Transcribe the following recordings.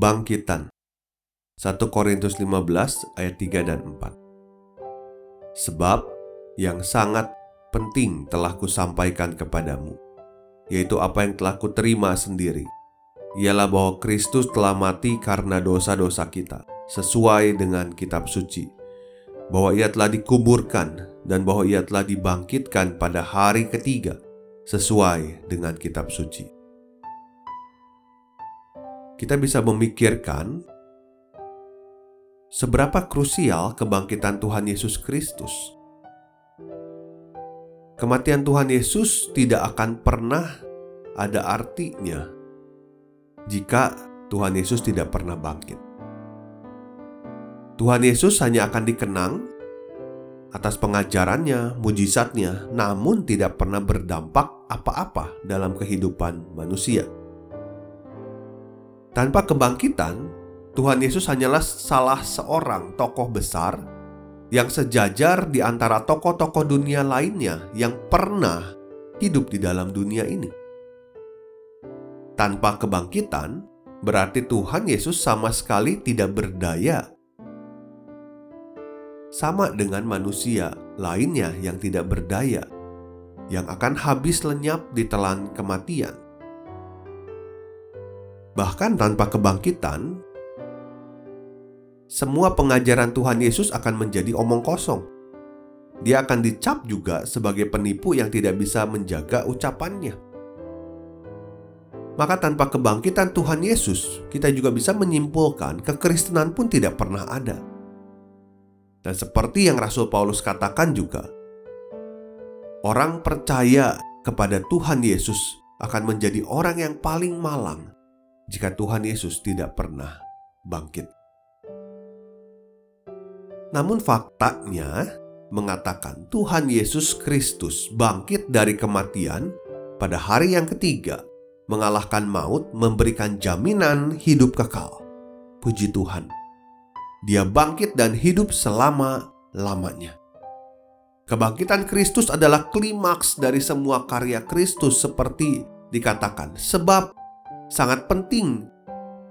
Kebangkitan. 1 Korintus 15 ayat 3 dan 4 Sebab yang sangat penting telah kusampaikan kepadamu yaitu apa yang telah kuterima sendiri ialah bahwa Kristus telah mati karena dosa-dosa kita sesuai dengan kitab suci bahwa ia telah dikuburkan dan bahwa ia telah dibangkitkan pada hari ketiga sesuai dengan kitab suci kita bisa memikirkan seberapa krusial kebangkitan Tuhan Yesus Kristus. Kematian Tuhan Yesus tidak akan pernah ada artinya jika Tuhan Yesus tidak pernah bangkit. Tuhan Yesus hanya akan dikenang atas pengajarannya, mujizatnya, namun tidak pernah berdampak apa-apa dalam kehidupan manusia. Tanpa kebangkitan, Tuhan Yesus hanyalah salah seorang tokoh besar yang sejajar di antara tokoh-tokoh dunia lainnya yang pernah hidup di dalam dunia ini. Tanpa kebangkitan, berarti Tuhan Yesus sama sekali tidak berdaya. Sama dengan manusia lainnya yang tidak berdaya, yang akan habis lenyap di telan kematian. Bahkan tanpa kebangkitan, semua pengajaran Tuhan Yesus akan menjadi omong kosong. Dia akan dicap juga sebagai penipu yang tidak bisa menjaga ucapannya. Maka tanpa kebangkitan Tuhan Yesus, kita juga bisa menyimpulkan kekristenan pun tidak pernah ada. Dan seperti yang Rasul Paulus katakan juga, orang percaya kepada Tuhan Yesus akan menjadi orang yang paling malang jika Tuhan Yesus tidak pernah bangkit. Namun, faktanya mengatakan Tuhan Yesus Kristus bangkit dari kematian pada hari yang ketiga, mengalahkan maut, memberikan jaminan hidup kekal. Puji Tuhan, Dia bangkit dan hidup selama-lamanya. Kebangkitan Kristus adalah klimaks dari semua karya Kristus, seperti dikatakan, sebab sangat penting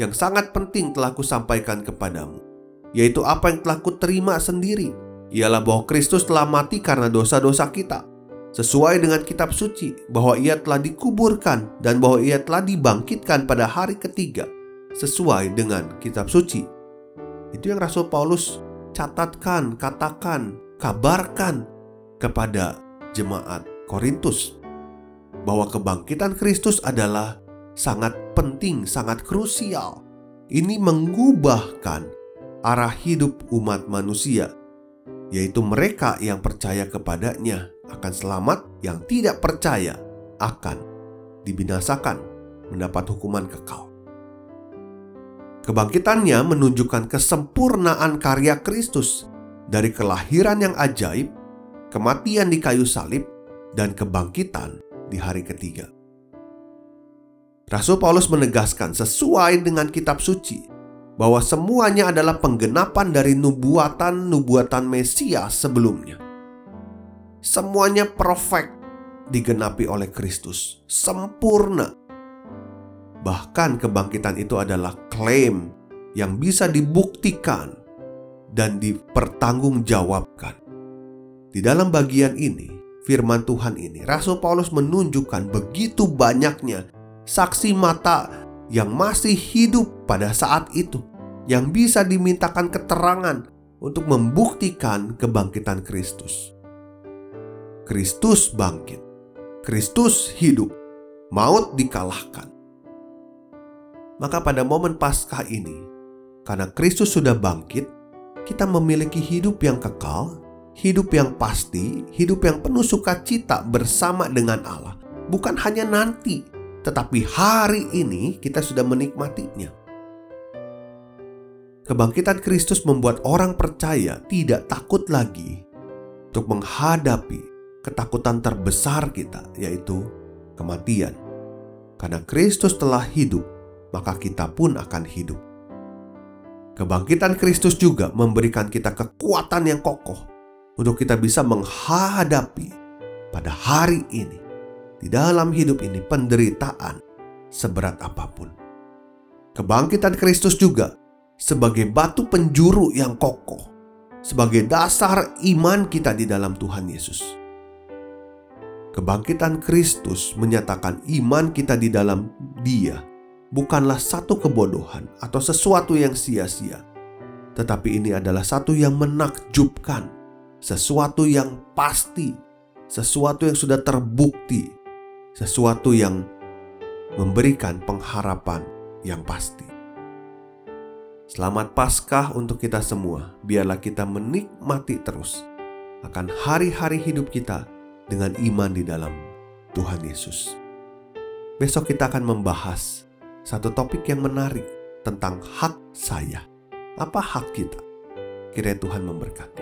yang sangat penting telah kusampaikan kepadamu, yaitu apa yang telah kuterima sendiri, ialah bahwa Kristus telah mati karena dosa-dosa kita, sesuai dengan kitab suci, bahwa ia telah dikuburkan dan bahwa ia telah dibangkitkan pada hari ketiga, sesuai dengan kitab suci. Itu yang Rasul Paulus catatkan, katakan, kabarkan kepada jemaat Korintus bahwa kebangkitan Kristus adalah sangat penting, sangat krusial. Ini mengubahkan arah hidup umat manusia, yaitu mereka yang percaya kepadanya akan selamat, yang tidak percaya akan dibinasakan, mendapat hukuman kekal. Kebangkitannya menunjukkan kesempurnaan karya Kristus dari kelahiran yang ajaib, kematian di kayu salib, dan kebangkitan di hari ketiga. Rasul Paulus menegaskan sesuai dengan kitab suci bahwa semuanya adalah penggenapan dari nubuatan-nubuatan Mesias sebelumnya. Semuanya perfect digenapi oleh Kristus, sempurna. Bahkan kebangkitan itu adalah klaim yang bisa dibuktikan dan dipertanggungjawabkan. Di dalam bagian ini, firman Tuhan ini, Rasul Paulus menunjukkan begitu banyaknya saksi mata yang masih hidup pada saat itu, yang bisa dimintakan keterangan untuk membuktikan kebangkitan Kristus. Kristus bangkit, Kristus hidup, maut dikalahkan. Maka pada momen Paskah ini, karena Kristus sudah bangkit, kita memiliki hidup yang kekal hidup yang pasti, hidup yang penuh sukacita bersama dengan Allah, bukan hanya nanti, tetapi hari ini kita sudah menikmatinya. Kebangkitan Kristus membuat orang percaya tidak takut lagi untuk menghadapi ketakutan terbesar kita, yaitu kematian. Karena Kristus telah hidup, maka kita pun akan hidup. Kebangkitan Kristus juga memberikan kita kekuatan yang kokoh untuk kita bisa menghadapi pada hari ini, di dalam hidup ini, penderitaan seberat apa pun. Kebangkitan Kristus juga sebagai batu penjuru yang kokoh, sebagai dasar iman kita di dalam Tuhan Yesus. Kebangkitan Kristus menyatakan iman kita di dalam Dia bukanlah satu kebodohan atau sesuatu yang sia-sia, tetapi ini adalah satu yang menakjubkan, sesuatu yang pasti, sesuatu yang sudah terbukti, sesuatu yang memberikan pengharapan yang pasti. Selamat Paskah untuk kita semua. Biarlah kita menikmati terus akan hari-hari hidup kita dengan iman di dalam Tuhan Yesus. Besok kita akan membahas satu topik yang menarik tentang hak saya. Apa hak kita? Kiranya Tuhan memberkati.